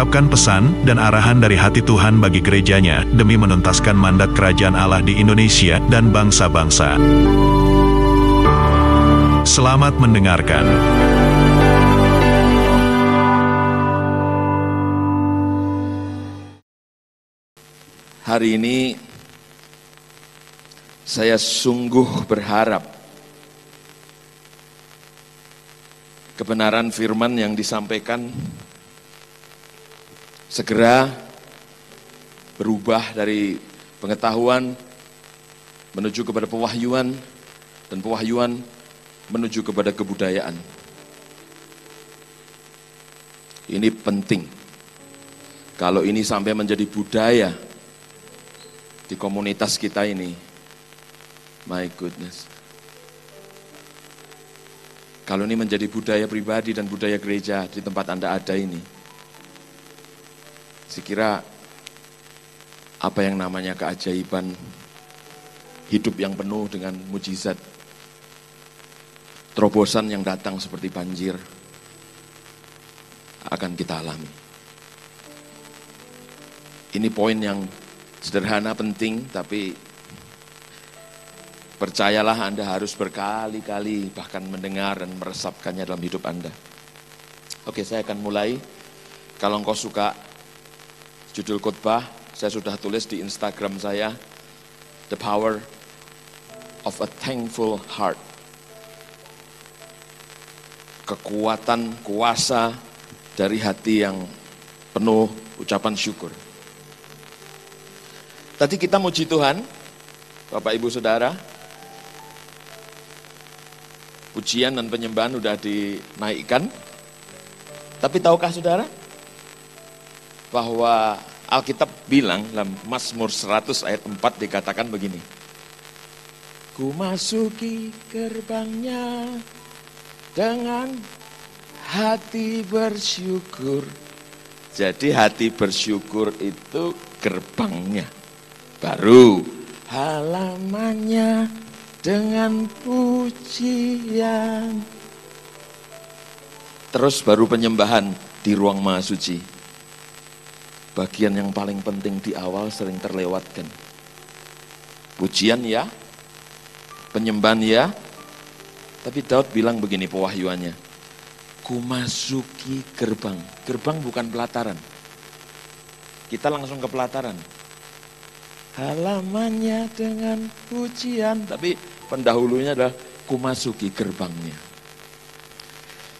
mengungkapkan pesan dan arahan dari hati Tuhan bagi gerejanya demi menuntaskan mandat kerajaan Allah di Indonesia dan bangsa-bangsa. Selamat mendengarkan. Hari ini saya sungguh berharap kebenaran firman yang disampaikan segera berubah dari pengetahuan menuju kepada pewahyuan dan pewahyuan menuju kepada kebudayaan. Ini penting. Kalau ini sampai menjadi budaya di komunitas kita ini, my goodness. Kalau ini menjadi budaya pribadi dan budaya gereja di tempat Anda ada ini, Sekira apa yang namanya keajaiban hidup yang penuh dengan mujizat, terobosan yang datang seperti banjir akan kita alami. Ini poin yang sederhana penting tapi percayalah Anda harus berkali-kali bahkan mendengar dan meresapkannya dalam hidup Anda. Oke, saya akan mulai. Kalau engkau suka Judul khotbah saya sudah tulis di Instagram saya, The Power of a Thankful Heart. Kekuatan, kuasa dari hati yang penuh ucapan syukur. Tadi kita muji Tuhan, Bapak Ibu Saudara. Pujian dan penyembahan sudah dinaikkan. Tapi tahukah saudara, bahwa Alkitab bilang dalam Mazmur 100 ayat 4 dikatakan begini. Ku masuki gerbangnya dengan hati bersyukur. Jadi hati bersyukur itu gerbangnya. Baru halamannya dengan pujian. Terus baru penyembahan di ruang maha bagian yang paling penting di awal sering terlewatkan. Pujian ya, penyembahan ya, tapi Daud bilang begini pewahyuannya, ku masuki gerbang. Gerbang bukan pelataran. Kita langsung ke pelataran. Halamannya dengan pujian, tapi pendahulunya adalah ku masuki gerbangnya.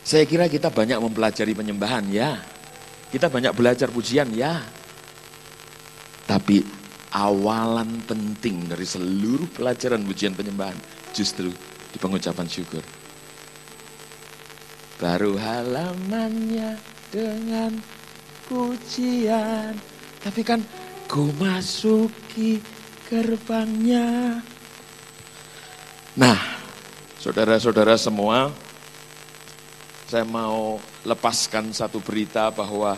Saya kira kita banyak mempelajari penyembahan ya, kita banyak belajar pujian, ya. Tapi awalan penting dari seluruh pelajaran pujian penyembahan justru di pengucapan syukur. Baru halamannya dengan pujian. Tapi kan ku masuki gerbangnya. Nah, saudara-saudara semua, saya mau lepaskan satu berita bahwa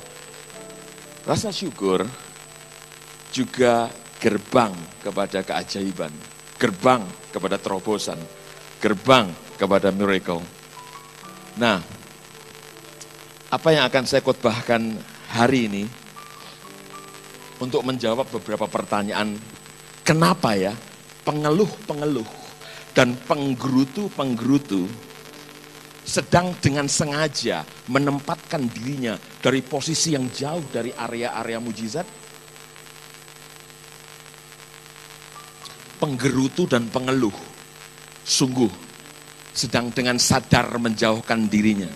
rasa syukur juga gerbang kepada keajaiban, gerbang kepada terobosan, gerbang kepada miracle. Nah, apa yang akan saya khotbahkan hari ini untuk menjawab beberapa pertanyaan kenapa ya pengeluh-pengeluh dan penggerutu-penggerutu sedang dengan sengaja menempatkan dirinya dari posisi yang jauh dari area-area mujizat, penggerutu dan pengeluh sungguh sedang dengan sadar menjauhkan dirinya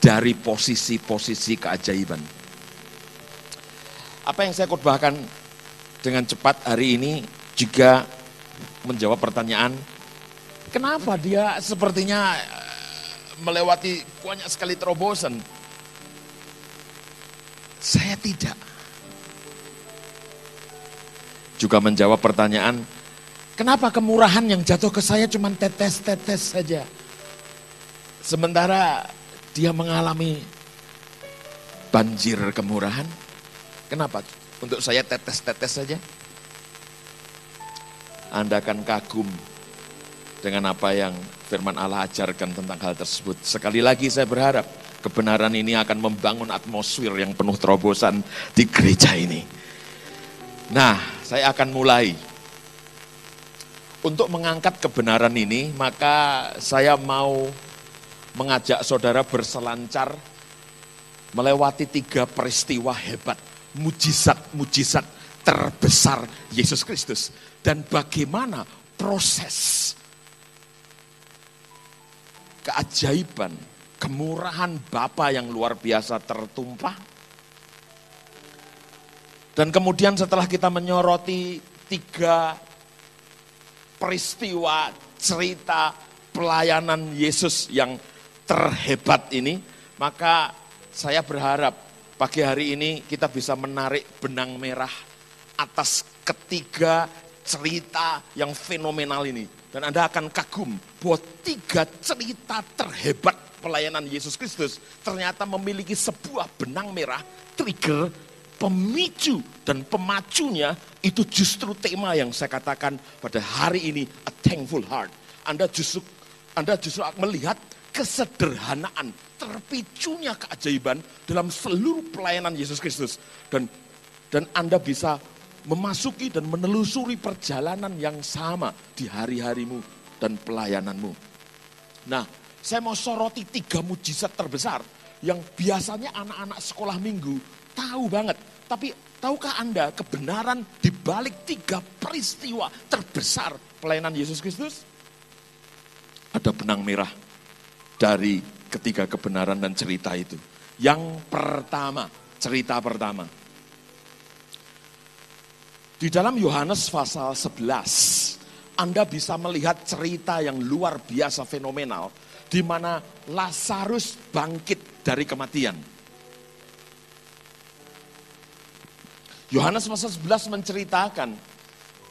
dari posisi-posisi keajaiban. Apa yang saya khotbahkan dengan cepat hari ini juga menjawab pertanyaan Kenapa dia sepertinya eh, melewati banyak sekali terobosan? Saya tidak. juga menjawab pertanyaan, kenapa kemurahan yang jatuh ke saya cuma tetes-tetes saja. Sementara dia mengalami banjir kemurahan. Kenapa? Untuk saya tetes-tetes saja. Anda akan kagum dengan apa yang firman Allah ajarkan tentang hal tersebut. Sekali lagi saya berharap kebenaran ini akan membangun atmosfer yang penuh terobosan di gereja ini. Nah, saya akan mulai. Untuk mengangkat kebenaran ini, maka saya mau mengajak saudara berselancar melewati tiga peristiwa hebat, mujizat-mujizat terbesar Yesus Kristus. Dan bagaimana proses keajaiban, kemurahan Bapa yang luar biasa tertumpah. Dan kemudian setelah kita menyoroti tiga peristiwa cerita pelayanan Yesus yang terhebat ini, maka saya berharap pagi hari ini kita bisa menarik benang merah atas ketiga cerita yang fenomenal ini. Dan Anda akan kagum bahwa tiga cerita terhebat pelayanan Yesus Kristus ternyata memiliki sebuah benang merah, trigger, pemicu dan pemacunya itu justru tema yang saya katakan pada hari ini a thankful heart. Anda justru Anda justru melihat kesederhanaan, terpicunya keajaiban dalam seluruh pelayanan Yesus Kristus dan dan Anda bisa memasuki dan menelusuri perjalanan yang sama di hari-harimu dan pelayananmu. Nah, saya mau soroti tiga mujizat terbesar yang biasanya anak-anak sekolah minggu tahu banget. Tapi tahukah Anda kebenaran di balik tiga peristiwa terbesar pelayanan Yesus Kristus? Ada benang merah dari ketiga kebenaran dan cerita itu. Yang pertama, cerita pertama di dalam Yohanes pasal 11, Anda bisa melihat cerita yang luar biasa fenomenal di mana Lazarus bangkit dari kematian. Yohanes pasal 11 menceritakan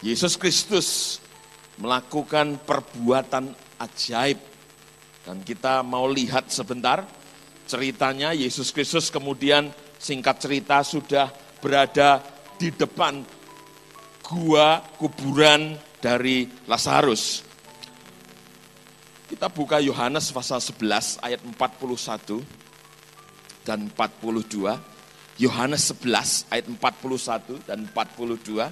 Yesus Kristus melakukan perbuatan ajaib. Dan kita mau lihat sebentar ceritanya Yesus Kristus kemudian singkat cerita sudah berada di depan gua kuburan dari Lazarus. Kita buka Yohanes pasal 11 ayat 41 dan 42. Yohanes 11 ayat 41 dan 42.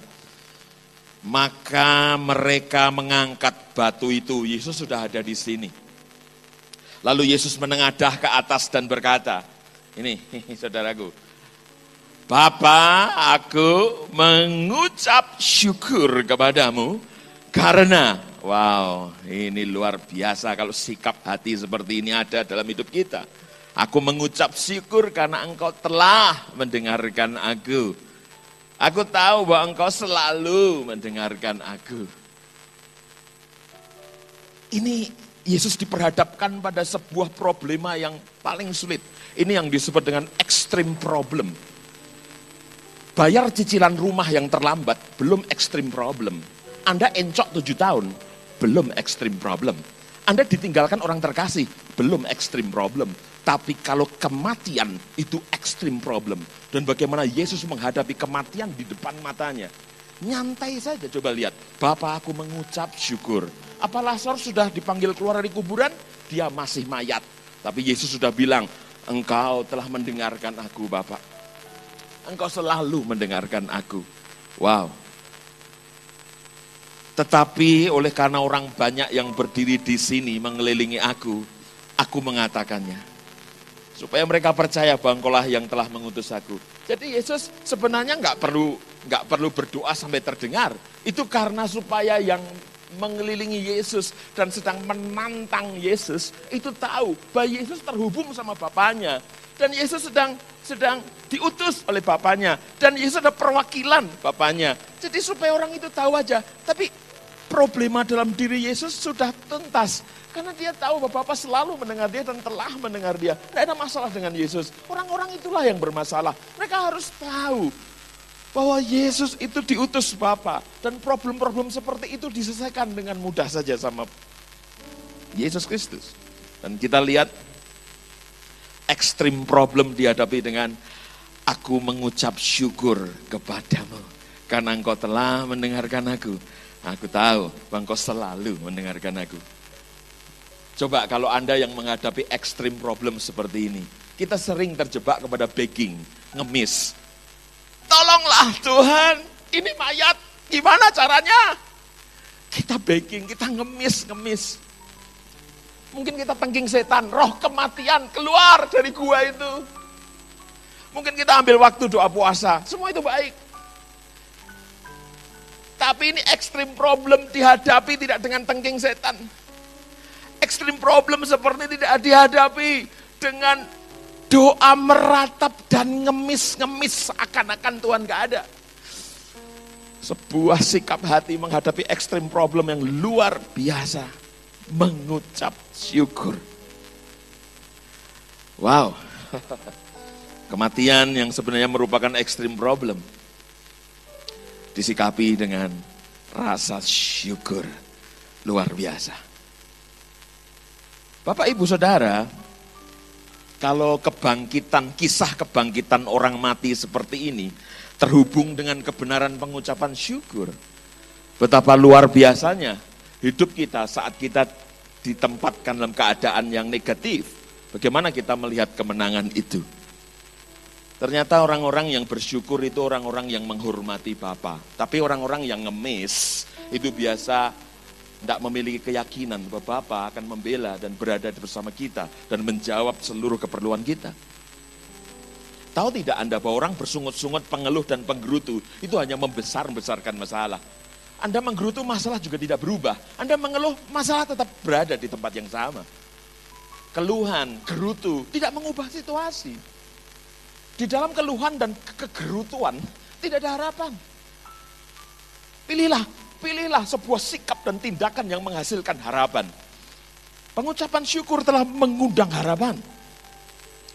Maka mereka mengangkat batu itu. Yesus sudah ada di sini. Lalu Yesus menengadah ke atas dan berkata, ini saudaraku, Bapa, aku mengucap syukur kepadamu karena, wow, ini luar biasa kalau sikap hati seperti ini ada dalam hidup kita. Aku mengucap syukur karena engkau telah mendengarkan aku. Aku tahu bahwa engkau selalu mendengarkan aku. Ini Yesus diperhadapkan pada sebuah problema yang paling sulit. Ini yang disebut dengan extreme problem Bayar cicilan rumah yang terlambat belum ekstrim problem. Anda encok tujuh tahun, belum ekstrim problem. Anda ditinggalkan orang terkasih, belum ekstrim problem. Tapi kalau kematian itu ekstrim problem. Dan bagaimana Yesus menghadapi kematian di depan matanya. Nyantai saja coba lihat. Bapak aku mengucap syukur. Apa Lazarus sudah dipanggil keluar dari kuburan? Dia masih mayat. Tapi Yesus sudah bilang, engkau telah mendengarkan aku Bapak engkau selalu mendengarkan aku. Wow. Tetapi oleh karena orang banyak yang berdiri di sini mengelilingi aku, aku mengatakannya. Supaya mereka percaya bahwa engkaulah yang telah mengutus aku. Jadi Yesus sebenarnya nggak perlu nggak perlu berdoa sampai terdengar. Itu karena supaya yang mengelilingi Yesus dan sedang menantang Yesus itu tahu bahwa Yesus terhubung sama Bapaknya dan Yesus sedang sedang diutus oleh Bapaknya. Dan Yesus ada perwakilan Bapaknya. Jadi supaya orang itu tahu aja. Tapi problema dalam diri Yesus sudah tuntas. Karena dia tahu bahwa Bapak selalu mendengar dia dan telah mendengar dia. Tidak ada masalah dengan Yesus. Orang-orang itulah yang bermasalah. Mereka harus tahu bahwa Yesus itu diutus Bapa dan problem-problem seperti itu diselesaikan dengan mudah saja sama Yesus Kristus. Dan kita lihat ekstrim problem dihadapi dengan aku mengucap syukur kepadamu karena engkau telah mendengarkan aku. Aku tahu engkau selalu mendengarkan aku. Coba kalau Anda yang menghadapi ekstrim problem seperti ini, kita sering terjebak kepada begging, ngemis, Tolonglah Tuhan, ini mayat, gimana caranya? Kita begging, kita ngemis-ngemis. Mungkin kita tengking setan, roh kematian keluar dari gua itu. Mungkin kita ambil waktu doa puasa, semua itu baik. Tapi ini ekstrim problem dihadapi tidak dengan tengking setan. Ekstrim problem seperti tidak dihadapi dengan doa meratap dan ngemis-ngemis seakan-akan Tuhan gak ada. Sebuah sikap hati menghadapi ekstrim problem yang luar biasa. Mengucap syukur. Wow. Kematian yang sebenarnya merupakan ekstrim problem. Disikapi dengan rasa syukur. Luar biasa. Bapak ibu saudara, kalau kebangkitan, kisah kebangkitan orang mati seperti ini terhubung dengan kebenaran pengucapan syukur. Betapa luar biasanya hidup kita saat kita ditempatkan dalam keadaan yang negatif. Bagaimana kita melihat kemenangan itu? Ternyata orang-orang yang bersyukur itu orang-orang yang menghormati Bapa. Tapi orang-orang yang ngemis itu biasa tidak memiliki keyakinan bahwa Bapa akan membela dan berada bersama kita dan menjawab seluruh keperluan kita. Tahu tidak Anda bahwa orang bersungut-sungut, pengeluh dan penggerutu itu hanya membesar-besarkan masalah. Anda menggerutu masalah juga tidak berubah. Anda mengeluh masalah tetap berada di tempat yang sama. Keluhan, gerutu tidak mengubah situasi. Di dalam keluhan dan kegerutuan tidak ada harapan. Pilihlah Pilihlah sebuah sikap dan tindakan yang menghasilkan harapan. Pengucapan syukur telah mengundang harapan.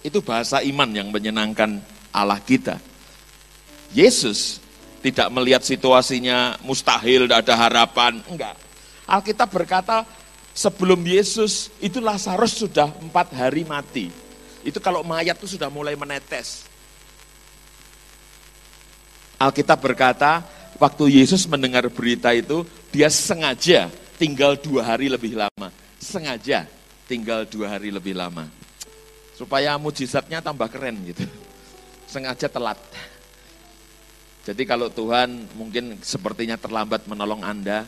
Itu bahasa iman yang menyenangkan Allah kita. Yesus tidak melihat situasinya mustahil, tidak ada harapan. Enggak. Alkitab berkata sebelum Yesus itu Lazarus sudah empat hari mati. Itu kalau mayat itu sudah mulai menetes. Alkitab berkata Waktu Yesus mendengar berita itu, dia sengaja tinggal dua hari lebih lama. Sengaja tinggal dua hari lebih lama. Supaya mujizatnya tambah keren gitu. Sengaja telat. Jadi kalau Tuhan mungkin sepertinya terlambat menolong Anda,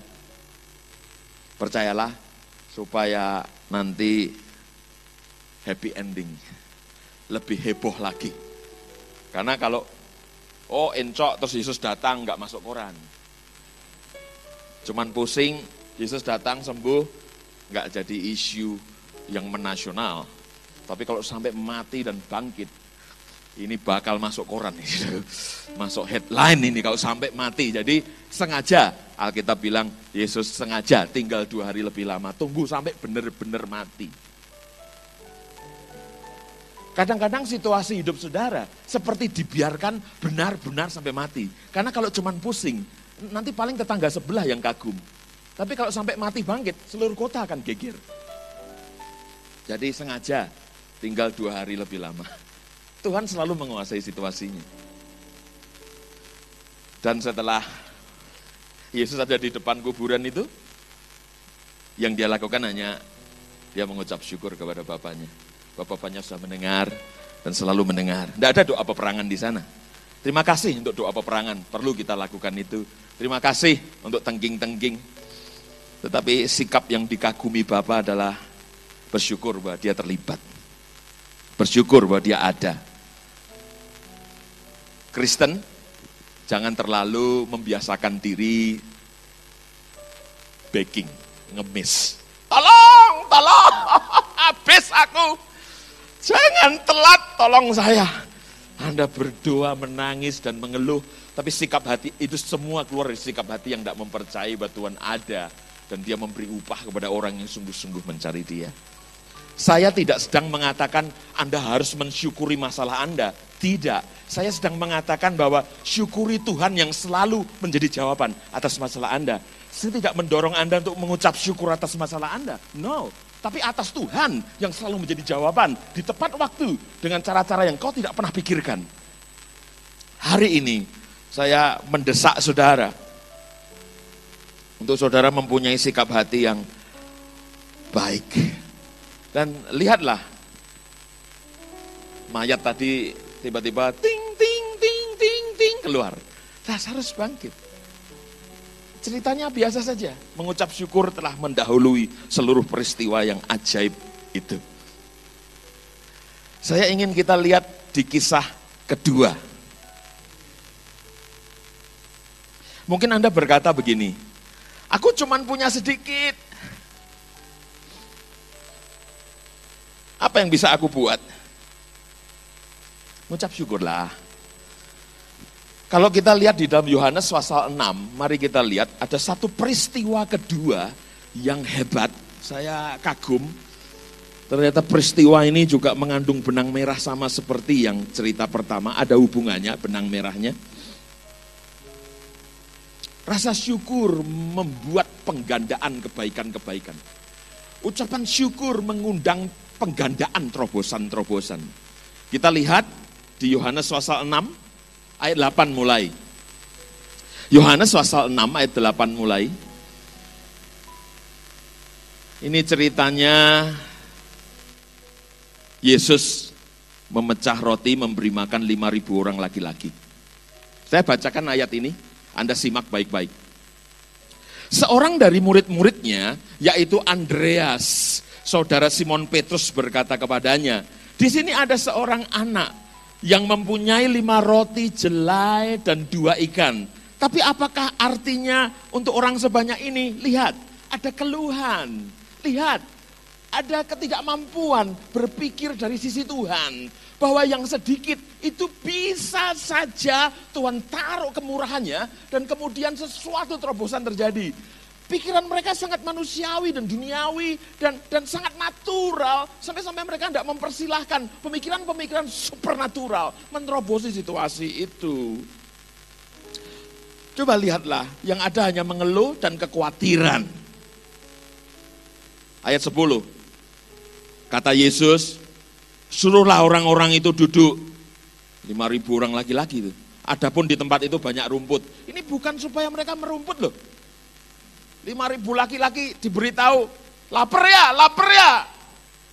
percayalah supaya nanti happy ending. Lebih heboh lagi. Karena kalau Oh encok terus Yesus datang nggak masuk koran. Cuman pusing, Yesus datang sembuh, nggak jadi isu yang menasional. Tapi kalau sampai mati dan bangkit, ini bakal masuk koran, masuk headline ini kalau sampai mati. Jadi sengaja Alkitab bilang Yesus sengaja tinggal dua hari lebih lama, tunggu sampai benar-benar mati. Kadang-kadang situasi hidup saudara seperti dibiarkan benar-benar sampai mati. Karena kalau cuman pusing, nanti paling tetangga sebelah yang kagum. Tapi kalau sampai mati bangkit, seluruh kota akan geger. Jadi sengaja tinggal dua hari lebih lama. Tuhan selalu menguasai situasinya. Dan setelah Yesus ada di depan kuburan itu, yang dia lakukan hanya dia mengucap syukur kepada Bapaknya. Bapak-bapaknya sudah mendengar dan selalu mendengar. Tidak ada doa peperangan di sana. Terima kasih untuk doa peperangan, perlu kita lakukan itu. Terima kasih untuk tengging-tengging. Tetapi sikap yang dikagumi Bapak adalah bersyukur bahwa dia terlibat. Bersyukur bahwa dia ada. Kristen, jangan terlalu membiasakan diri begging, ngemis. Tolong, tolong, habis aku. Jangan telat, tolong saya. Anda berdoa, menangis, dan mengeluh. Tapi sikap hati itu semua keluar dari sikap hati yang tidak mempercayai bahwa Tuhan ada. Dan dia memberi upah kepada orang yang sungguh-sungguh mencari dia. Saya tidak sedang mengatakan Anda harus mensyukuri masalah Anda. Tidak. Saya sedang mengatakan bahwa syukuri Tuhan yang selalu menjadi jawaban atas masalah Anda. Saya tidak mendorong Anda untuk mengucap syukur atas masalah Anda. No, tapi atas Tuhan yang selalu menjadi jawaban di tepat waktu dengan cara-cara yang kau tidak pernah pikirkan. Hari ini saya mendesak saudara untuk saudara mempunyai sikap hati yang baik. Dan lihatlah mayat tadi tiba-tiba ting keluar. Lazarus bangkit. Ceritanya biasa saja, mengucap syukur telah mendahului seluruh peristiwa yang ajaib itu. Saya ingin kita lihat di kisah kedua. Mungkin Anda berkata begini, aku cuman punya sedikit. Apa yang bisa aku buat? Mengucap syukurlah. Kalau kita lihat di dalam Yohanes pasal 6, mari kita lihat ada satu peristiwa kedua yang hebat. Saya kagum. Ternyata peristiwa ini juga mengandung benang merah sama seperti yang cerita pertama, ada hubungannya benang merahnya. Rasa syukur membuat penggandaan kebaikan-kebaikan. Ucapan syukur mengundang penggandaan terobosan-terobosan. Kita lihat di Yohanes pasal 6 ayat 8 mulai. Yohanes pasal 6 ayat 8 mulai. Ini ceritanya Yesus memecah roti memberi makan 5000 orang laki-laki. Saya bacakan ayat ini, Anda simak baik-baik. Seorang dari murid-muridnya, yaitu Andreas, saudara Simon Petrus berkata kepadanya, di sini ada seorang anak yang mempunyai lima roti jelai dan dua ikan. Tapi apakah artinya untuk orang sebanyak ini? Lihat, ada keluhan. Lihat, ada ketidakmampuan berpikir dari sisi Tuhan. Bahwa yang sedikit itu bisa saja Tuhan taruh kemurahannya dan kemudian sesuatu terobosan terjadi. Pikiran mereka sangat manusiawi dan duniawi dan dan sangat natural sampai-sampai mereka tidak mempersilahkan pemikiran-pemikiran supernatural menerobosi situasi itu. Coba lihatlah, yang ada hanya mengeluh dan kekhawatiran. Ayat 10. Kata Yesus, suruhlah orang-orang itu duduk. 5000 orang laki-laki itu. Adapun di tempat itu banyak rumput. Ini bukan supaya mereka merumput loh. 5000 laki-laki diberitahu, lapar ya, lapar ya.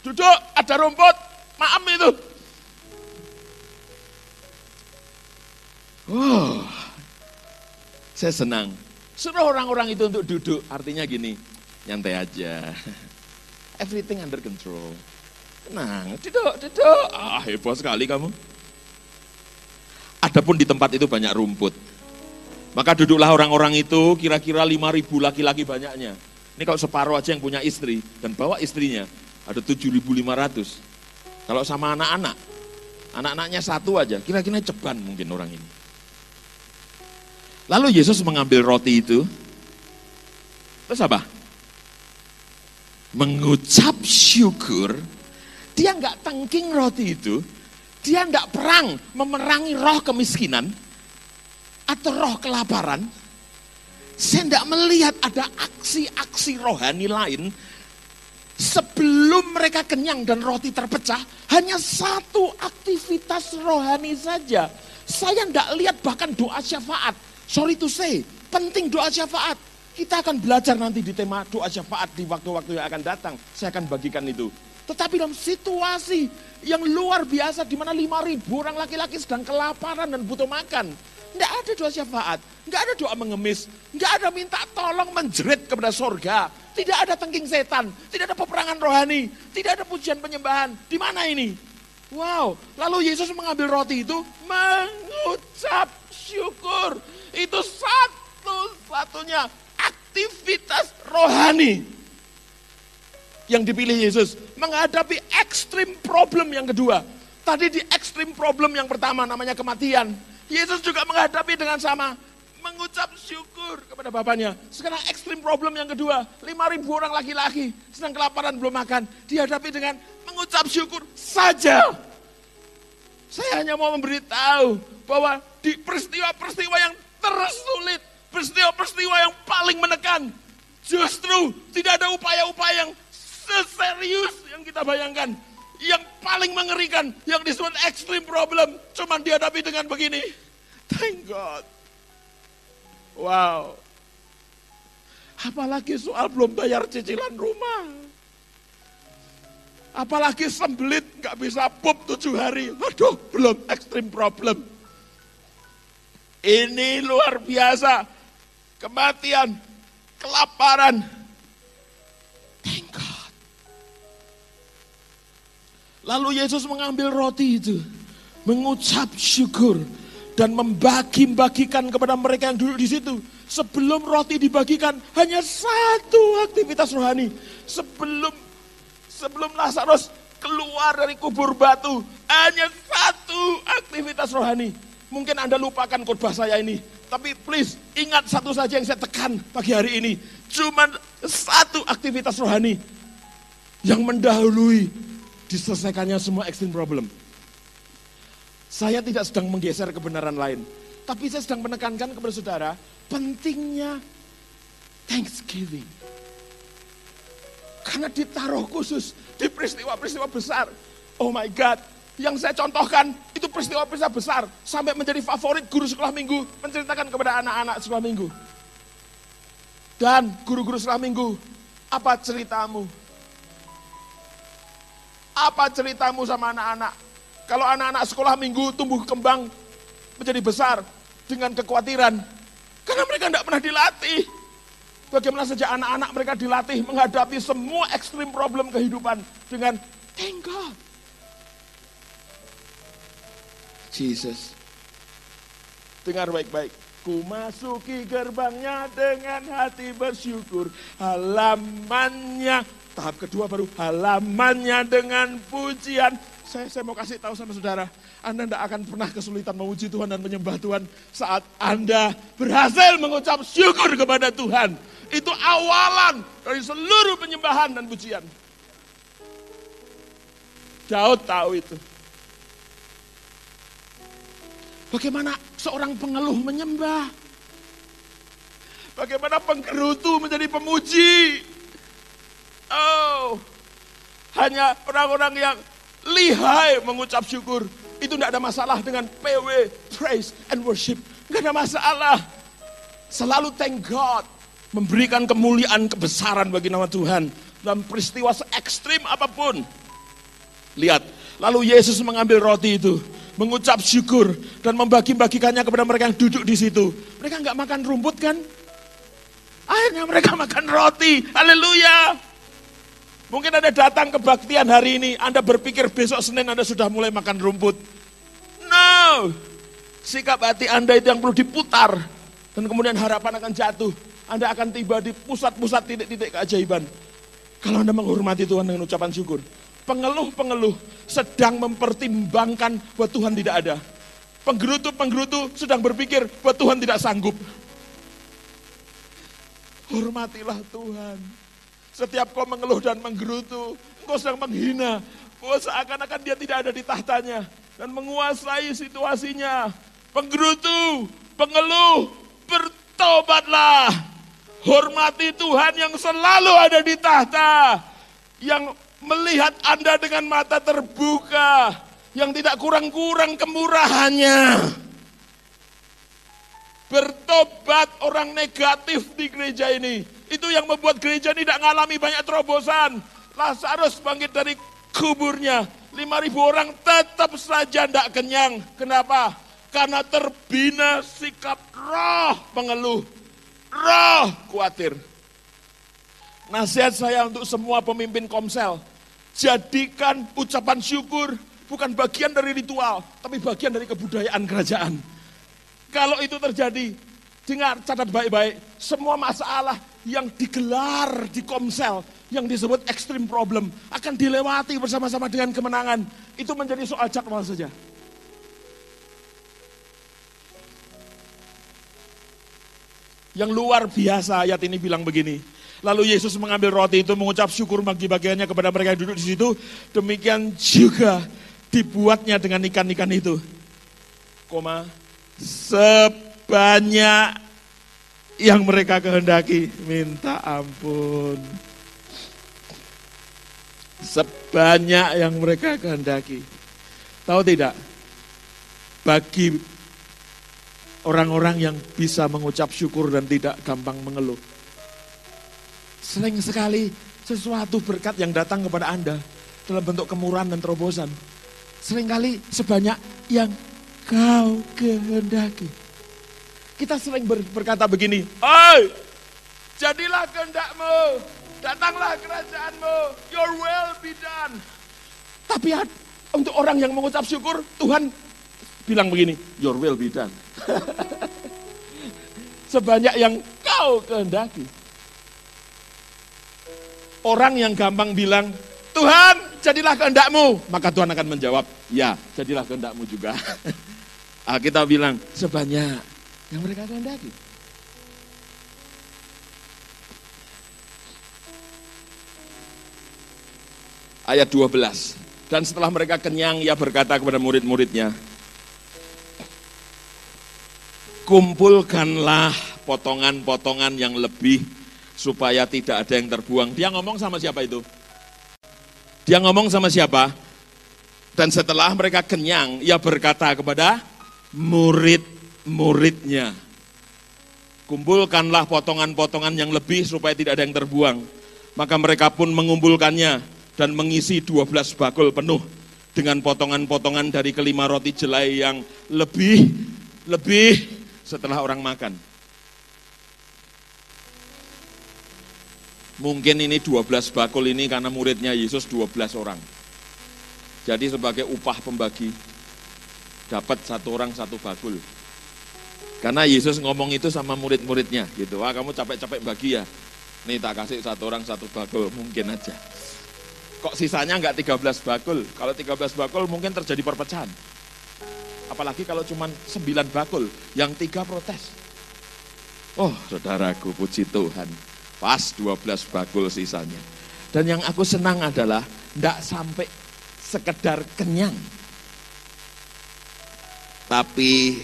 Duduk, ada rumput, maaf itu. Oh, saya senang. Suruh orang-orang itu untuk duduk, artinya gini, nyantai aja. Everything under control. Tenang, duduk, duduk. Ah, hebat sekali kamu. Adapun di tempat itu banyak rumput. Maka duduklah orang-orang itu kira-kira 5 ribu laki-laki banyaknya. Ini kalau separuh aja yang punya istri dan bawa istrinya ada 7.500. Kalau sama anak-anak, anak-anaknya satu aja, kira-kira ceban mungkin orang ini. Lalu Yesus mengambil roti itu, terus apa? Mengucap syukur, dia nggak tengking roti itu, dia nggak perang memerangi roh kemiskinan, atau roh kelaparan, saya tidak melihat ada aksi-aksi rohani lain sebelum mereka kenyang dan roti terpecah, hanya satu aktivitas rohani saja. Saya tidak lihat bahkan doa syafaat. Sorry to say, penting doa syafaat. Kita akan belajar nanti di tema doa syafaat di waktu-waktu yang akan datang. Saya akan bagikan itu. Tetapi dalam situasi yang luar biasa di mana 5.000 orang laki-laki sedang kelaparan dan butuh makan. Tidak ada doa syafaat, tidak ada doa mengemis, tidak ada minta tolong menjerit kepada sorga. Tidak ada tengking setan, tidak ada peperangan rohani, tidak ada pujian penyembahan. Di mana ini? Wow, lalu Yesus mengambil roti itu, mengucap syukur. Itu satu-satunya aktivitas rohani yang dipilih Yesus menghadapi ekstrim problem yang kedua. Tadi di ekstrim problem yang pertama namanya kematian. Yesus juga menghadapi dengan sama. Mengucap syukur kepada Bapaknya. Sekarang ekstrim problem yang kedua. 5.000 orang laki-laki sedang kelaparan belum makan. Dihadapi dengan mengucap syukur saja. Saya hanya mau memberitahu bahwa di peristiwa-peristiwa yang tersulit, peristiwa-peristiwa yang paling menekan, justru tidak ada upaya-upaya yang seserius yang kita bayangkan. Yang paling mengerikan, yang disebut extreme problem, cuman dihadapi dengan begini. Thank God. Wow. Apalagi soal belum bayar cicilan rumah. Apalagi sembelit nggak bisa pup tujuh hari. Aduh, belum extreme problem. Ini luar biasa. Kematian, kelaparan. Thank God. Lalu Yesus mengambil roti itu. Mengucap syukur. Dan membagi-bagikan kepada mereka yang duduk di situ. Sebelum roti dibagikan, hanya satu aktivitas rohani. Sebelum sebelum Lazarus keluar dari kubur batu, hanya satu aktivitas rohani. Mungkin Anda lupakan khotbah saya ini, tapi please ingat satu saja yang saya tekan pagi hari ini. Cuma satu aktivitas rohani yang mendahului diselesaikannya semua extreme problem. Saya tidak sedang menggeser kebenaran lain, tapi saya sedang menekankan kepada saudara pentingnya Thanksgiving. Karena ditaruh khusus di peristiwa-peristiwa besar. Oh my God, yang saya contohkan itu peristiwa-peristiwa besar. Sampai menjadi favorit guru sekolah minggu menceritakan kepada anak-anak sekolah minggu. Dan guru-guru sekolah minggu, apa ceritamu? Apa ceritamu sama anak-anak? Kalau anak-anak sekolah minggu tumbuh kembang menjadi besar dengan kekhawatiran. Karena mereka tidak pernah dilatih. Bagaimana saja anak-anak mereka dilatih menghadapi semua ekstrim problem kehidupan dengan thank God. Jesus. Dengar baik-baik. Ku masuki gerbangnya dengan hati bersyukur. Halamannya, tahap kedua baru halamannya dengan pujian. Saya, saya mau kasih tahu sama saudara, Anda tidak akan pernah kesulitan memuji Tuhan dan menyembah Tuhan saat Anda berhasil mengucap syukur kepada Tuhan. Itu awalan dari seluruh penyembahan dan pujian. Daud tahu itu. Bagaimana seorang pengeluh menyembah. Bagaimana penggerutu menjadi pemuji. Oh, hanya orang-orang yang lihai mengucap syukur. Itu tidak ada masalah dengan PW, praise and worship. Tidak ada masalah. Selalu thank God. Memberikan kemuliaan, kebesaran bagi nama Tuhan. Dalam peristiwa se ekstrim apa pun. Lihat, lalu Yesus mengambil roti itu mengucap syukur dan membagi-bagikannya kepada mereka yang duduk di situ. Mereka nggak makan rumput kan? Akhirnya mereka makan roti. Haleluya. Mungkin Anda datang kebaktian hari ini, Anda berpikir besok Senin Anda sudah mulai makan rumput. No. Sikap hati Anda itu yang perlu diputar. Dan kemudian harapan akan jatuh. Anda akan tiba di pusat-pusat titik-titik keajaiban. Kalau Anda menghormati Tuhan dengan ucapan syukur pengeluh-pengeluh sedang mempertimbangkan bahwa Tuhan tidak ada. Penggerutu-penggerutu sedang berpikir bahwa Tuhan tidak sanggup. Hormatilah Tuhan. Setiap kau mengeluh dan menggerutu, engkau sedang menghina. Bahwa seakan-akan dia tidak ada di tahtanya. Dan menguasai situasinya. Penggerutu, pengeluh, bertobatlah. Hormati Tuhan yang selalu ada di tahta. Yang melihat Anda dengan mata terbuka yang tidak kurang-kurang kemurahannya. Bertobat orang negatif di gereja ini. Itu yang membuat gereja ini tidak mengalami banyak terobosan. Lazarus bangkit dari kuburnya. 5.000 orang tetap saja tidak kenyang. Kenapa? Karena terbina sikap roh pengeluh. Roh khawatir. Nasihat saya untuk semua pemimpin komsel Jadikan ucapan syukur bukan bagian dari ritual, tapi bagian dari kebudayaan kerajaan. Kalau itu terjadi, dengar, catat baik-baik, semua masalah yang digelar di komsel, yang disebut extreme problem, akan dilewati bersama-sama dengan kemenangan. Itu menjadi soal jadwal saja. Yang luar biasa ayat ini bilang begini, Lalu Yesus mengambil roti itu mengucap syukur bagi bagiannya kepada mereka yang duduk di situ. Demikian juga dibuatnya dengan ikan-ikan itu. Koma, sebanyak yang mereka kehendaki. Minta ampun. Sebanyak yang mereka kehendaki. Tahu tidak? Bagi orang-orang yang bisa mengucap syukur dan tidak gampang mengeluh. Sering sekali sesuatu berkat yang datang kepada Anda dalam bentuk kemurahan dan terobosan. Seringkali sebanyak yang kau kehendaki. Kita sering ber- berkata begini, Oi, jadilah kehendakmu, datanglah kerajaanmu, your will be done. Tapi untuk orang yang mengucap syukur, Tuhan bilang begini, your will be done. Sebanyak yang kau kehendaki. Orang yang gampang bilang, Tuhan jadilah kehendakmu. Maka Tuhan akan menjawab, ya jadilah kehendakmu juga. Kita bilang, sebanyak yang mereka kehendaki. Ayat 12. Dan setelah mereka kenyang, ia berkata kepada murid-muridnya, kumpulkanlah potongan-potongan yang lebih supaya tidak ada yang terbuang. Dia ngomong sama siapa itu? Dia ngomong sama siapa? Dan setelah mereka kenyang, ia berkata kepada murid-muridnya, kumpulkanlah potongan-potongan yang lebih supaya tidak ada yang terbuang. Maka mereka pun mengumpulkannya dan mengisi 12 bakul penuh dengan potongan-potongan dari kelima roti jelai yang lebih lebih setelah orang makan. Mungkin ini 12 bakul ini karena muridnya Yesus 12 orang. Jadi sebagai upah pembagi dapat satu orang satu bakul. Karena Yesus ngomong itu sama murid-muridnya gitu. Wah kamu capek-capek bagi ya. Nih tak kasih satu orang satu bakul mungkin aja. Kok sisanya enggak 13 bakul? Kalau 13 bakul mungkin terjadi perpecahan. Apalagi kalau cuma 9 bakul, yang tiga protes. Oh saudaraku puji Tuhan, pas 12 bakul sisanya. Dan yang aku senang adalah enggak sampai sekedar kenyang. Tapi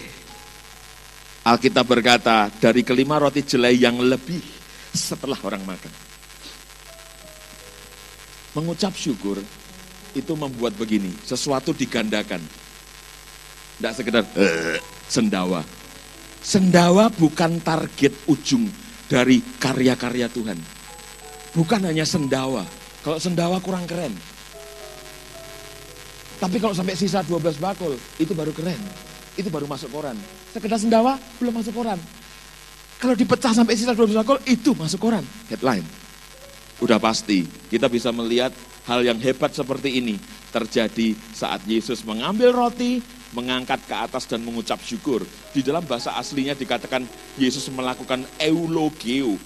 Alkitab berkata dari kelima roti jelai yang lebih setelah orang makan. Mengucap syukur itu membuat begini, sesuatu digandakan. Tidak sekedar uh, sendawa. Sendawa bukan target ujung dari karya-karya Tuhan. Bukan hanya sendawa. Kalau sendawa kurang keren. Tapi kalau sampai sisa 12 bakul, itu baru keren. Itu baru masuk koran. Sekedar sendawa, belum masuk koran. Kalau dipecah sampai sisa 12 bakul, itu masuk koran. Headline. Udah pasti kita bisa melihat hal yang hebat seperti ini terjadi saat Yesus mengambil roti, mengangkat ke atas dan mengucap syukur. Di dalam bahasa aslinya dikatakan Yesus melakukan eulogio.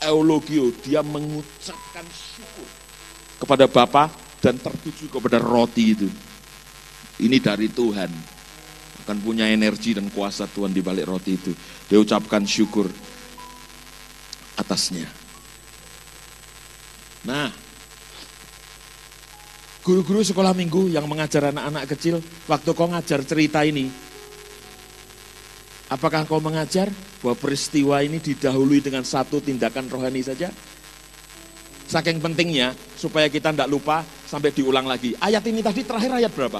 Eulogio, dia mengucapkan syukur kepada Bapa dan tertuju kepada roti itu. Ini dari Tuhan. Akan punya energi dan kuasa Tuhan di balik roti itu. Dia ucapkan syukur atasnya. Nah, guru-guru sekolah minggu yang mengajar anak-anak kecil, waktu kau ngajar cerita ini, apakah kau mengajar bahwa peristiwa ini didahului dengan satu tindakan rohani saja? Saking pentingnya, supaya kita tidak lupa sampai diulang lagi. Ayat ini tadi terakhir ayat berapa?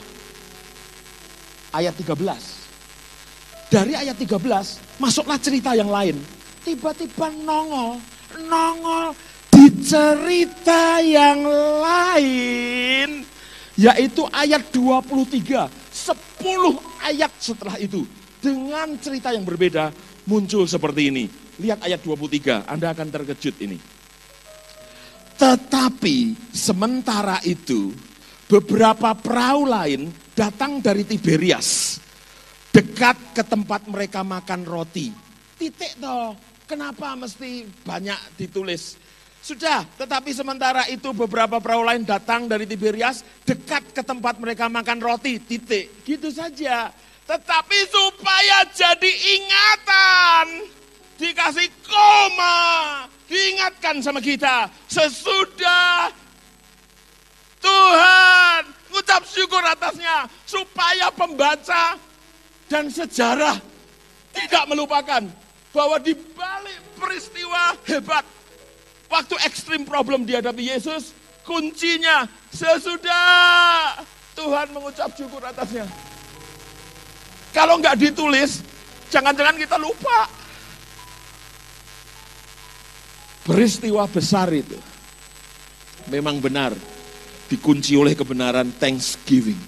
Ayat 13. Dari ayat 13, masuklah cerita yang lain. Tiba-tiba nongol, nongol di cerita yang lain yaitu ayat 23 10 ayat setelah itu dengan cerita yang berbeda muncul seperti ini lihat ayat 23 Anda akan terkejut ini tetapi sementara itu beberapa perahu lain datang dari Tiberias dekat ke tempat mereka makan roti titik toh kenapa mesti banyak ditulis sudah, tetapi sementara itu beberapa perahu lain datang dari Tiberias dekat ke tempat mereka makan roti, titik. Gitu saja. Tetapi supaya jadi ingatan, dikasih koma, diingatkan sama kita. Sesudah Tuhan mengucap syukur atasnya supaya pembaca dan sejarah tidak melupakan bahwa di balik peristiwa hebat waktu ekstrim problem dihadapi Yesus, kuncinya sesudah Tuhan mengucap syukur atasnya. Kalau nggak ditulis, jangan-jangan kita lupa. Peristiwa besar itu memang benar dikunci oleh kebenaran thanksgiving.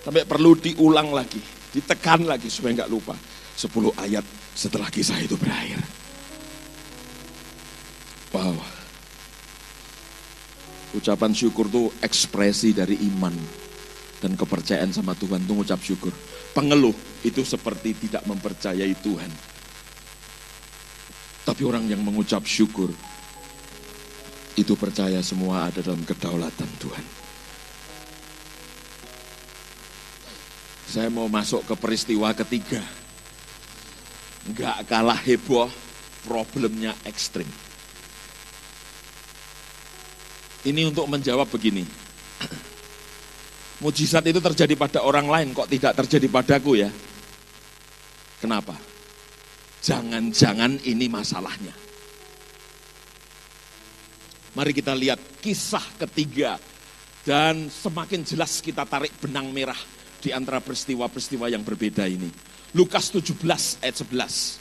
Sampai perlu diulang lagi, ditekan lagi supaya nggak lupa. 10 ayat setelah kisah itu berakhir. Wow. Ucapan syukur itu ekspresi dari iman dan kepercayaan sama Tuhan itu ngucap syukur. Pengeluh itu seperti tidak mempercayai Tuhan. Tapi orang yang mengucap syukur itu percaya semua ada dalam kedaulatan Tuhan. Saya mau masuk ke peristiwa ketiga. Enggak kalah heboh, problemnya ekstrim. Ini untuk menjawab begini. Mujizat itu terjadi pada orang lain, kok tidak terjadi padaku ya? Kenapa? Jangan-jangan ini masalahnya. Mari kita lihat kisah ketiga dan semakin jelas kita tarik benang merah di antara peristiwa-peristiwa yang berbeda ini. Lukas 17 ayat 11.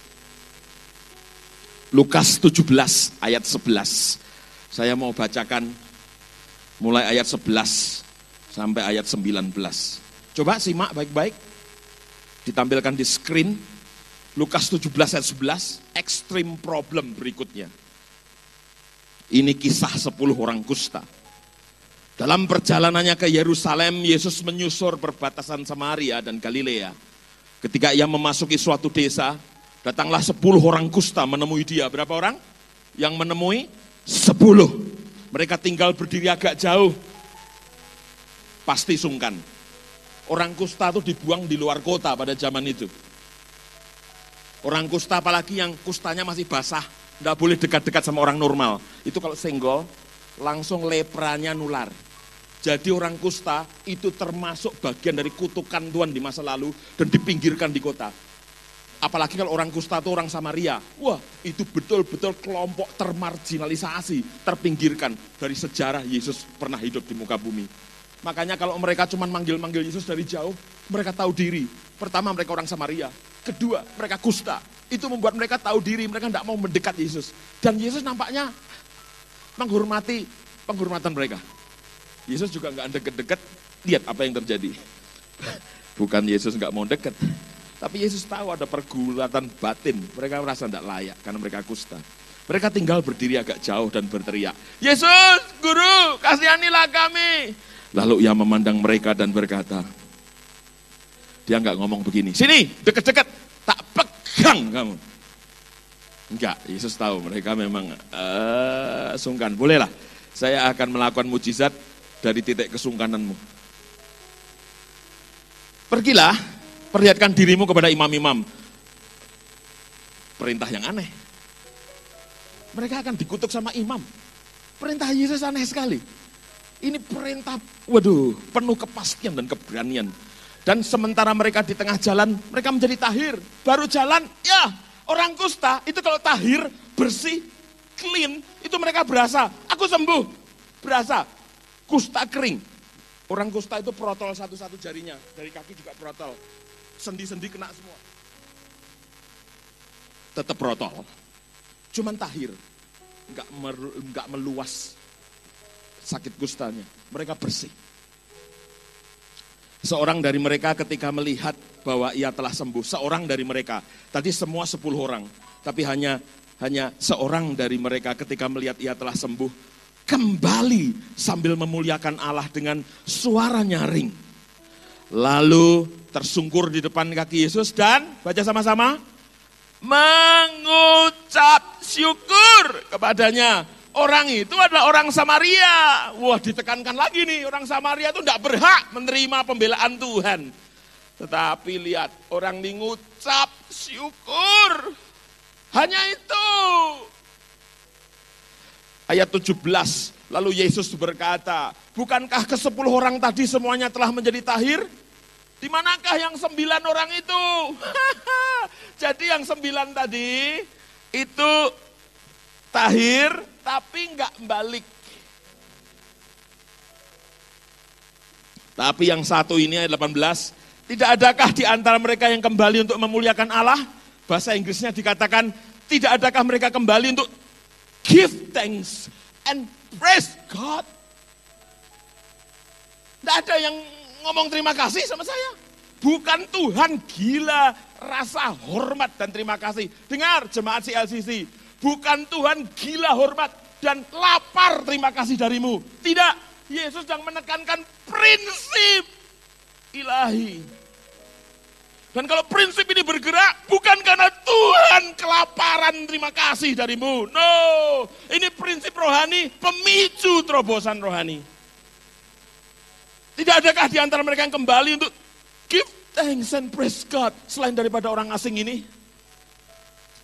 Lukas 17 ayat 11. Saya mau bacakan mulai ayat 11 sampai ayat 19. Coba simak baik-baik. Ditampilkan di screen. Lukas 17 ayat 11, ekstrim problem berikutnya. Ini kisah 10 orang kusta. Dalam perjalanannya ke Yerusalem, Yesus menyusur perbatasan Samaria dan Galilea. Ketika ia memasuki suatu desa, datanglah 10 orang kusta menemui dia. Berapa orang? Yang menemui? 10. Mereka tinggal berdiri agak jauh. Pasti sungkan. Orang kusta itu dibuang di luar kota pada zaman itu. Orang kusta apalagi yang kustanya masih basah, tidak boleh dekat-dekat sama orang normal. Itu kalau senggol, langsung lepranya nular. Jadi orang kusta itu termasuk bagian dari kutukan Tuhan di masa lalu dan dipinggirkan di kota. Apalagi kalau orang kusta itu orang Samaria. Wah itu betul-betul kelompok termarginalisasi, terpinggirkan dari sejarah Yesus pernah hidup di muka bumi. Makanya kalau mereka cuma manggil-manggil Yesus dari jauh, mereka tahu diri. Pertama mereka orang Samaria, kedua mereka kusta. Itu membuat mereka tahu diri, mereka tidak mau mendekat Yesus. Dan Yesus nampaknya menghormati penghormatan mereka. Yesus juga nggak deket-deket, lihat apa yang terjadi. Bukan Yesus nggak mau deket, tapi Yesus tahu ada pergulatan batin. Mereka merasa tidak layak karena mereka kusta. Mereka tinggal berdiri agak jauh dan berteriak, Yesus, guru, kasihanilah kami. Lalu ia memandang mereka dan berkata, dia nggak ngomong begini, sini deket-deket, tak pegang kamu. Enggak, Yesus tahu mereka memang uh, sungkan. Bolehlah, saya akan melakukan mujizat dari titik kesungkananmu. Pergilah, perlihatkan dirimu kepada imam-imam. Perintah yang aneh. Mereka akan dikutuk sama imam. Perintah Yesus aneh sekali. Ini perintah, waduh, penuh kepastian dan keberanian. Dan sementara mereka di tengah jalan, mereka menjadi tahir. Baru jalan, ya orang kusta itu kalau tahir, bersih, clean, itu mereka berasa, aku sembuh. Berasa, kusta kering. Orang kusta itu protol satu-satu jarinya, dari kaki juga protol. Sendi-sendi kena semua. Tetap protol. Cuman tahir, nggak meluas sakit kustanya. Mereka bersih. Seorang dari mereka ketika melihat bahwa ia telah sembuh, seorang dari mereka, tadi semua sepuluh orang, tapi hanya hanya seorang dari mereka ketika melihat ia telah sembuh, kembali sambil memuliakan Allah dengan suara nyaring. Lalu tersungkur di depan kaki Yesus dan baca sama-sama, mengucap syukur kepadanya Orang itu adalah orang Samaria. Wah ditekankan lagi nih, orang Samaria itu tidak berhak menerima pembelaan Tuhan. Tetapi lihat, orang ini ngucap syukur. Hanya itu. Ayat 17, Lalu Yesus berkata, bukankah ke sepuluh orang tadi semuanya telah menjadi tahir? Di manakah yang sembilan orang itu? Jadi yang sembilan tadi itu tahir tapi enggak balik. Tapi yang satu ini ayat 18, tidak adakah di antara mereka yang kembali untuk memuliakan Allah? Bahasa Inggrisnya dikatakan, tidak adakah mereka kembali untuk give thanks and praise God? Tidak ada yang ngomong terima kasih sama saya. Bukan Tuhan gila rasa hormat dan terima kasih. Dengar jemaat CLCC, bukan Tuhan gila hormat dan lapar terima kasih darimu. Tidak, Yesus yang menekankan prinsip ilahi. Dan kalau prinsip ini bergerak bukan karena Tuhan kelaparan terima kasih darimu. No, ini prinsip rohani pemicu terobosan rohani. Tidak adakah di antara mereka yang kembali untuk give thanks and praise God selain daripada orang asing ini?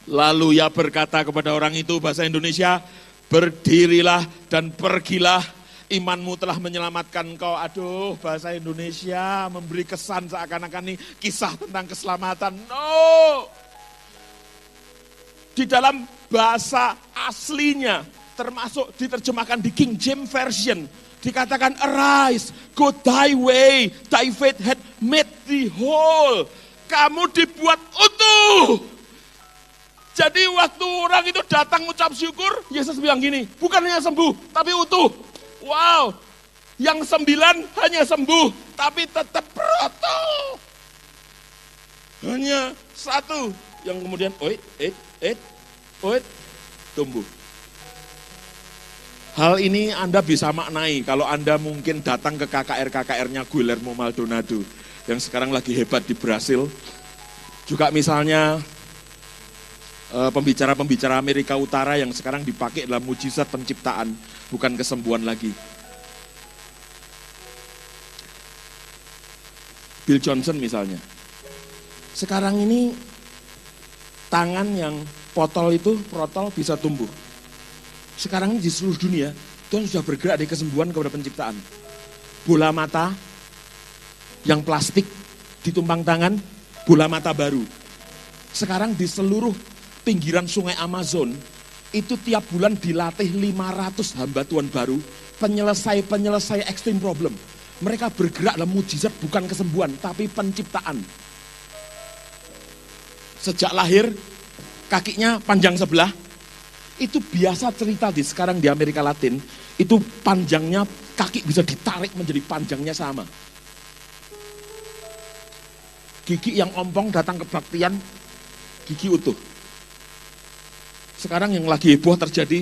Lalu ia berkata kepada orang itu bahasa Indonesia, berdirilah dan pergilah imanmu telah menyelamatkan kau. Aduh, bahasa Indonesia memberi kesan seakan-akan ini kisah tentang keselamatan. No. Di dalam bahasa aslinya, termasuk diterjemahkan di King James Version, dikatakan arise, go thy way, thy faith had made thee whole. Kamu dibuat utuh. Jadi waktu orang itu datang ucap syukur, Yesus bilang gini, bukan hanya sembuh, tapi utuh. Wow, yang sembilan hanya sembuh, tapi tetap proto. Hanya satu yang kemudian, oi, eh, eh, oi, tumbuh. Hal ini Anda bisa maknai kalau Anda mungkin datang ke KKR-KKR-nya Guillermo Maldonado yang sekarang lagi hebat di Brasil. Juga misalnya pembicara-pembicara Amerika Utara yang sekarang dipakai dalam mujizat penciptaan, bukan kesembuhan lagi. Bill Johnson misalnya. Sekarang ini tangan yang potol itu, protol bisa tumbuh sekarang di seluruh dunia, Tuhan sudah bergerak dari kesembuhan kepada penciptaan. Bola mata yang plastik ditumpang tangan, bola mata baru. Sekarang di seluruh pinggiran sungai Amazon, itu tiap bulan dilatih 500 hamba Tuhan baru, penyelesai-penyelesai ekstrim problem. Mereka bergerak dalam mujizat bukan kesembuhan, tapi penciptaan. Sejak lahir, kakinya panjang sebelah, itu biasa cerita di sekarang di Amerika Latin, itu panjangnya kaki bisa ditarik menjadi panjangnya sama. Gigi yang ompong datang ke baktian, gigi utuh. Sekarang yang lagi heboh terjadi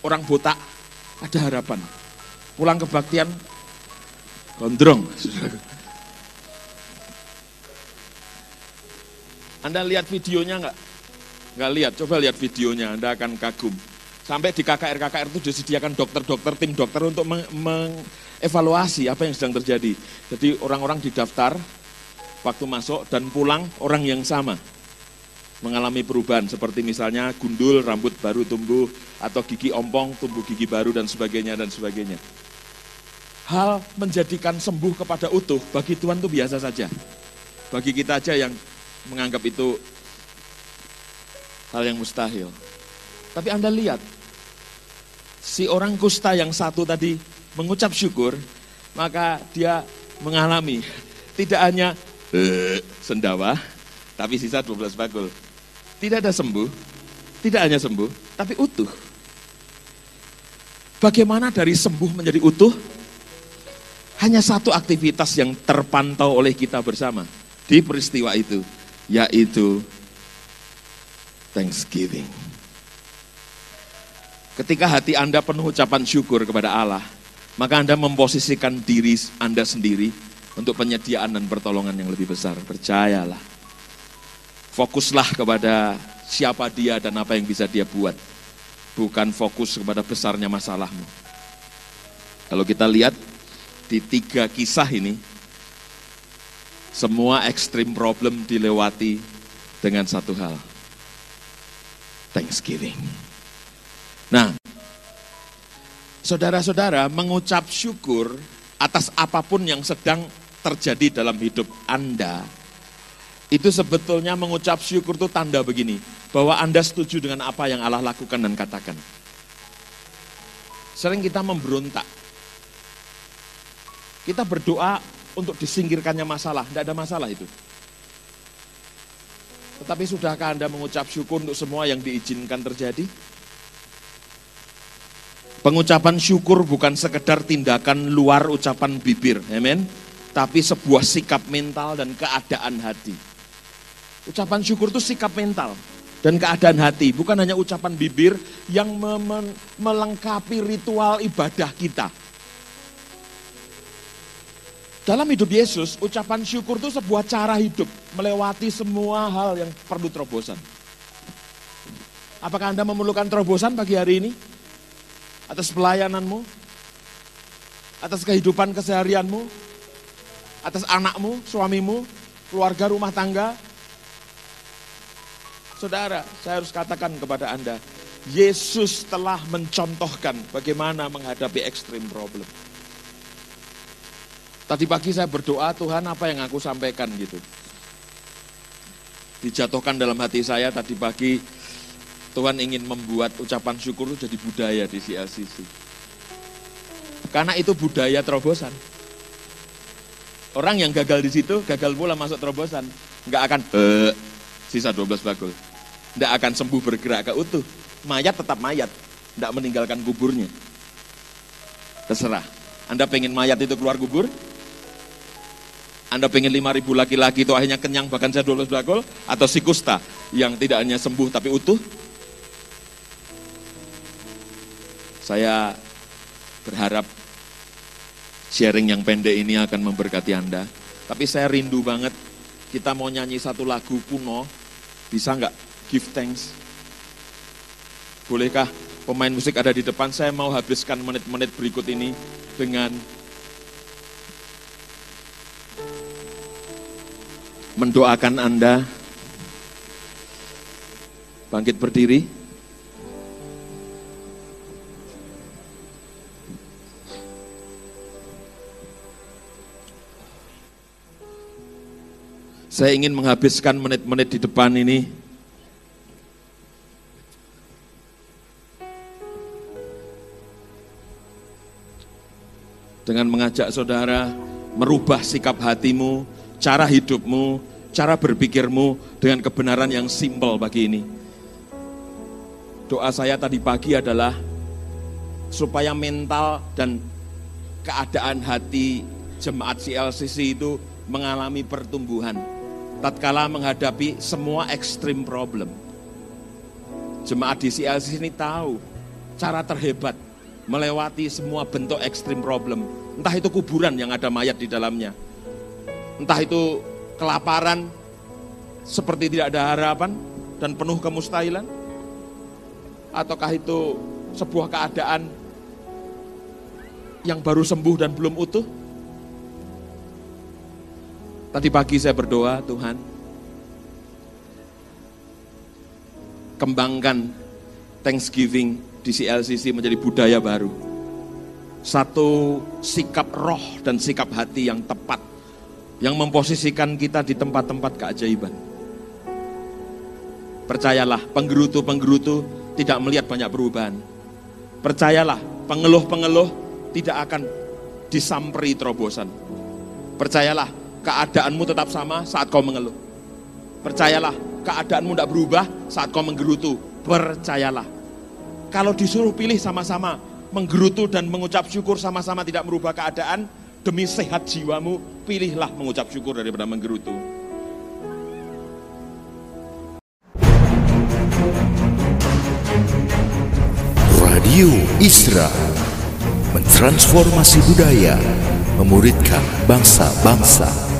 orang botak, ada harapan. Pulang ke baktian, gondrong. Anda lihat videonya enggak? Nggak lihat, coba lihat videonya, Anda akan kagum. Sampai di KKR-KKR itu disediakan dokter-dokter, tim dokter untuk mengevaluasi apa yang sedang terjadi. Jadi orang-orang didaftar, waktu masuk dan pulang orang yang sama. Mengalami perubahan seperti misalnya gundul, rambut baru tumbuh, atau gigi ompong, tumbuh gigi baru dan sebagainya dan sebagainya. Hal menjadikan sembuh kepada utuh bagi Tuhan itu biasa saja. Bagi kita aja yang menganggap itu hal yang mustahil. Tapi Anda lihat, si orang kusta yang satu tadi mengucap syukur, maka dia mengalami tidak hanya uh, sendawa, tapi sisa 12 bakul. Tidak ada sembuh, tidak hanya sembuh, tapi utuh. Bagaimana dari sembuh menjadi utuh? Hanya satu aktivitas yang terpantau oleh kita bersama di peristiwa itu, yaitu thanksgiving. Ketika hati Anda penuh ucapan syukur kepada Allah, maka Anda memposisikan diri Anda sendiri untuk penyediaan dan pertolongan yang lebih besar. Percayalah. Fokuslah kepada siapa dia dan apa yang bisa dia buat. Bukan fokus kepada besarnya masalahmu. Kalau kita lihat di tiga kisah ini, semua ekstrim problem dilewati dengan satu hal, Thanksgiving. Nah, Saudara-saudara, mengucap syukur atas apa pun yang sedang terjadi dalam hidup Anda, itu sebetulnya mengucap syukur itu tanda begini, bahwa Anda setuju dengan apa yang Allah lakukan dan katakan. Sering kita memberontak. Kita berdoa untuk disingkirkannya masalah, tidak ada masalah itu. Tetapi sudahkah Anda mengucap syukur untuk semua yang diizinkan terjadi? Pengucapan syukur bukan sekedar tindakan luar ucapan bibir, amen. Tapi sebuah sikap mental dan keadaan hati. Ucapan syukur itu sikap mental dan keadaan hati, bukan hanya ucapan bibir yang melengkapi ritual ibadah kita. Dalam hidup Yesus, ucapan syukur itu sebuah cara hidup, melewati semua hal yang perlu terobosan. Apakah Anda memerlukan terobosan pagi hari ini? atas pelayananmu, atas kehidupan keseharianmu, atas anakmu, suamimu, keluarga rumah tangga. Saudara, saya harus katakan kepada Anda, Yesus telah mencontohkan bagaimana menghadapi ekstrim problem. Tadi pagi saya berdoa, Tuhan apa yang aku sampaikan gitu. Dijatuhkan dalam hati saya tadi pagi, Tuhan ingin membuat ucapan syukur jadi budaya di CLCC. Karena itu budaya terobosan. Orang yang gagal di situ, gagal pula masuk terobosan. Enggak akan, sisa 12 bakul. Enggak akan sembuh bergerak ke utuh. Mayat tetap mayat, enggak meninggalkan kuburnya. Terserah. Anda pengen mayat itu keluar kubur? Anda pengen 5000 laki-laki itu akhirnya kenyang bahkan saya 12 bakul? Atau si kusta yang tidak hanya sembuh tapi utuh? Saya berharap sharing yang pendek ini akan memberkati Anda. Tapi saya rindu banget kita mau nyanyi satu lagu kuno. Bisa nggak give thanks? Bolehkah pemain musik ada di depan? Saya mau habiskan menit-menit berikut ini dengan mendoakan Anda bangkit berdiri. Saya ingin menghabiskan menit-menit di depan ini dengan mengajak saudara merubah sikap hatimu, cara hidupmu, cara berpikirmu dengan kebenaran yang simpel bagi ini. Doa saya tadi pagi adalah supaya mental dan keadaan hati jemaat CLCC itu mengalami pertumbuhan tatkala menghadapi semua ekstrim problem. Jemaat di CLC ini tahu cara terhebat melewati semua bentuk ekstrim problem. Entah itu kuburan yang ada mayat di dalamnya. Entah itu kelaparan seperti tidak ada harapan dan penuh kemustahilan. Ataukah itu sebuah keadaan yang baru sembuh dan belum utuh Tadi pagi saya berdoa, Tuhan, kembangkan Thanksgiving di CLCC menjadi budaya baru. Satu sikap roh dan sikap hati yang tepat, yang memposisikan kita di tempat-tempat keajaiban. Percayalah, penggerutu-penggerutu tidak melihat banyak perubahan. Percayalah, pengeluh-pengeluh tidak akan disamperi terobosan. Percayalah, keadaanmu tetap sama saat kau mengeluh. Percayalah, keadaanmu tidak berubah saat kau menggerutu. Percayalah. Kalau disuruh pilih sama-sama, menggerutu dan mengucap syukur sama-sama tidak merubah keadaan, demi sehat jiwamu, pilihlah mengucap syukur daripada menggerutu. Radio Isra mentransformasi budaya, memuridkan bangsa-bangsa.